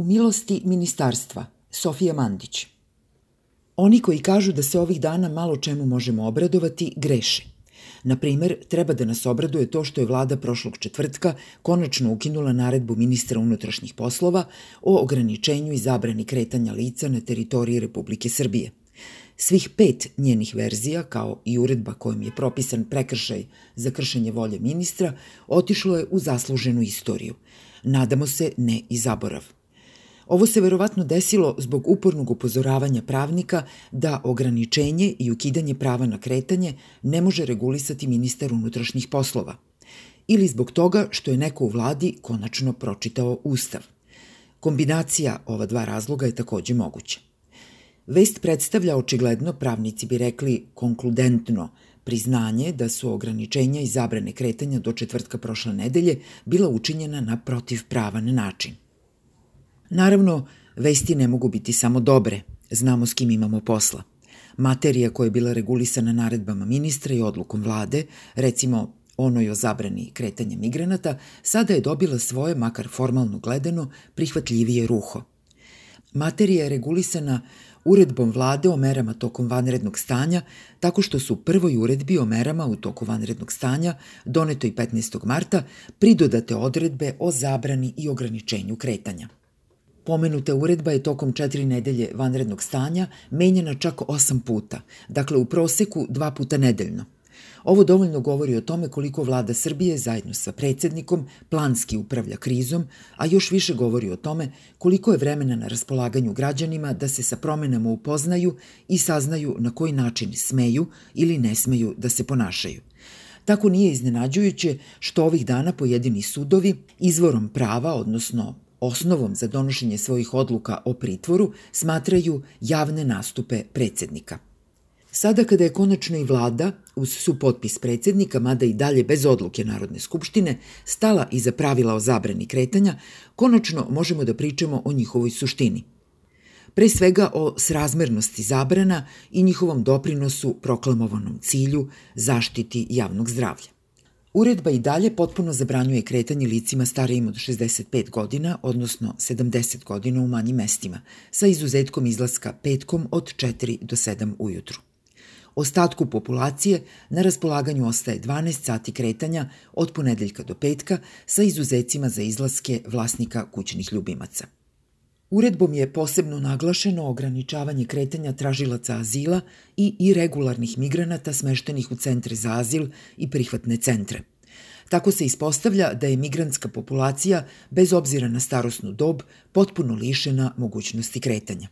U milosti ministarstva, Sofija Mandić. Oni koji kažu da se ovih dana malo čemu možemo obradovati, greše. Na primer, treba da nas obraduje to što je vlada prošlog četvrtka konačno ukinula naredbu ministra unutrašnjih poslova o ograničenju i zabrani kretanja lica na teritoriji Republike Srbije. Svih pet njenih verzija, kao i uredba kojom je propisan prekršaj za kršenje volje ministra, otišlo je u zasluženu istoriju. Nadamo se ne i zaborav. Ovo se verovatno desilo zbog upornog upozoravanja pravnika da ograničenje i ukidanje prava na kretanje ne može regulisati ministar unutrašnjih poslova. Ili zbog toga što je neko u vladi konačno pročitao Ustav. Kombinacija ova dva razloga je takođe moguća. Vest predstavlja očigledno, pravnici bi rekli konkludentno, priznanje da su ograničenja i zabrane kretanja do četvrtka prošle nedelje bila učinjena na protivpravan način. Naravno, vesti ne mogu biti samo dobre, znamo s kim imamo posla. Materija koja je bila regulisana naredbama ministra i odlukom vlade, recimo onoj o zabrani kretanja migranata, sada je dobila svoje, makar formalno gledano, prihvatljivije ruho. Materija je regulisana uredbom vlade o merama tokom vanrednog stanja, tako što su prvoj uredbi o merama u toku vanrednog stanja, donetoj 15. marta, pridodate odredbe o zabrani i ograničenju kretanja. Pomenuta uredba je tokom četiri nedelje vanrednog stanja menjena čak osam puta, dakle u proseku dva puta nedeljno – Ovo dovoljno govori o tome koliko vlada Srbije zajedno sa predsednikom planski upravlja krizom, a još više govori o tome koliko je vremena na raspolaganju građanima da se sa promenama upoznaju i saznaju na koji način smeju ili ne smeju da se ponašaju. Tako nije iznenađujuće što ovih dana pojedini sudovi izvorom prava, odnosno osnovom za donošenje svojih odluka o pritvoru, smatraju javne nastupe predsednika – Sada kada je konačno i vlada, uz supotpis predsednika, mada i dalje bez odluke Narodne skupštine, stala iza pravila o zabrani kretanja, konačno možemo da pričamo o njihovoj suštini. Pre svega o srazmernosti zabrana i njihovom doprinosu proklamovanom cilju zaštiti javnog zdravlja. Uredba i dalje potpuno zabranjuje kretanje licima starijim od 65 godina, odnosno 70 godina u manjim mestima, sa izuzetkom izlaska petkom od 4 do 7 ujutru. Ostatku populacije na raspolaganju ostaje 12 sati kretanja od ponedeljka do petka sa izuzecima za izlaske vlasnika kućnih ljubimaca. Uredbom je posebno naglašeno ograničavanje kretanja tražilaca azila i irregularnih migranata smeštenih u centre za azil i prihvatne centre. Tako se ispostavlja da je migrantska populacija, bez obzira na starosnu dob, potpuno lišena mogućnosti kretanja.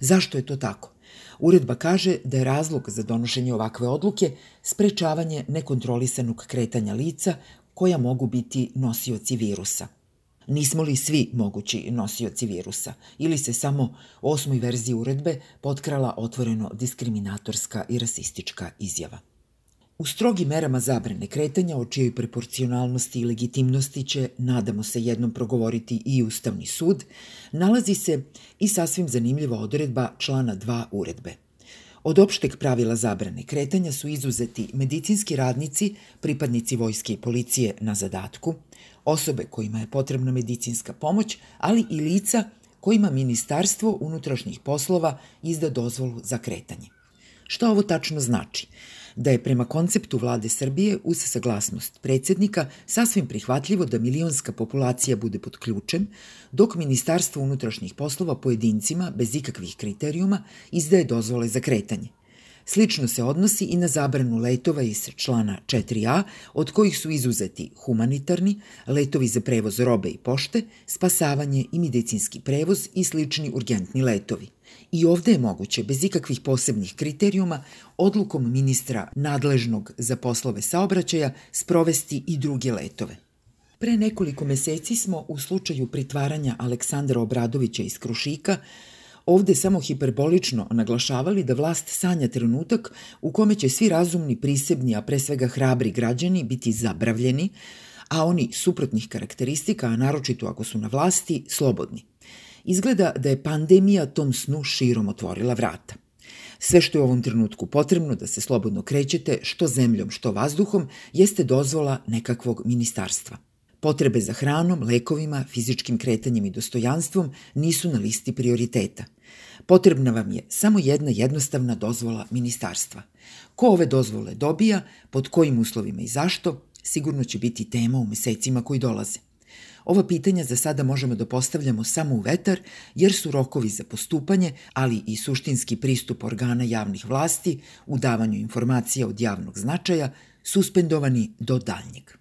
Zašto je to tako? Uredba kaže da je razlog za donošenje ovakve odluke sprečavanje nekontrolisanog kretanja lica koja mogu biti nosioci virusa. Nismo li svi mogući nosioci virusa ili se samo osmoj verziji uredbe potkrala otvoreno diskriminatorska i rasistička izjava? U strogim merama zabrane kretanja, o čijoj proporcionalnosti i legitimnosti će, nadamo se, jednom progovoriti i Ustavni sud, nalazi se i sasvim zanimljiva odredba člana 2 uredbe. Od opšteg pravila zabrane kretanja su izuzeti medicinski radnici, pripadnici vojske i policije na zadatku, osobe kojima je potrebna medicinska pomoć, ali i lica kojima Ministarstvo unutrašnjih poslova izda dozvolu za kretanje. Šta ovo tačno znači? da je prema konceptu vlade Srbije uz saglasnost predsednika sasvim prihvatljivo da milionska populacija bude pod ključem, dok Ministarstvo unutrašnjih poslova pojedincima, bez ikakvih kriterijuma, izdaje dozvole za kretanje. Slično se odnosi i na zabranu letova iz člana 4a, od kojih su izuzeti humanitarni, letovi za prevoz robe i pošte, spasavanje i medicinski prevoz i slični urgentni letovi. I ovde je moguće, bez ikakvih posebnih kriterijuma, odlukom ministra nadležnog za poslove saobraćaja sprovesti i druge letove. Pre nekoliko meseci smo u slučaju pritvaranja Aleksandra Obradovića iz Krušika ovde samo hiperbolično naglašavali da vlast sanja trenutak u kome će svi razumni, prisebni, a pre svega hrabri građani biti zabravljeni, a oni suprotnih karakteristika, a naročito ako su na vlasti, slobodni. Izgleda da je pandemija tom snu širom otvorila vrata. Sve što je u ovom trenutku potrebno da se slobodno krećete, što zemljom, što vazduhom, jeste dozvola nekakvog ministarstva. Potrebe za hranom, lekovima, fizičkim kretanjem i dostojanstvom nisu na listi prioriteta. Potrebna vam je samo jedna jednostavna dozvola ministarstva. Ko ove dozvole dobija, pod kojim uslovima i zašto, sigurno će biti tema u mesecima koji dolaze. Ova pitanja za sada možemo da postavljamo samo u vetar, jer su rokovi za postupanje, ali i suštinski pristup organa javnih vlasti u davanju informacija od javnog značaja suspendovani do daljnjeg.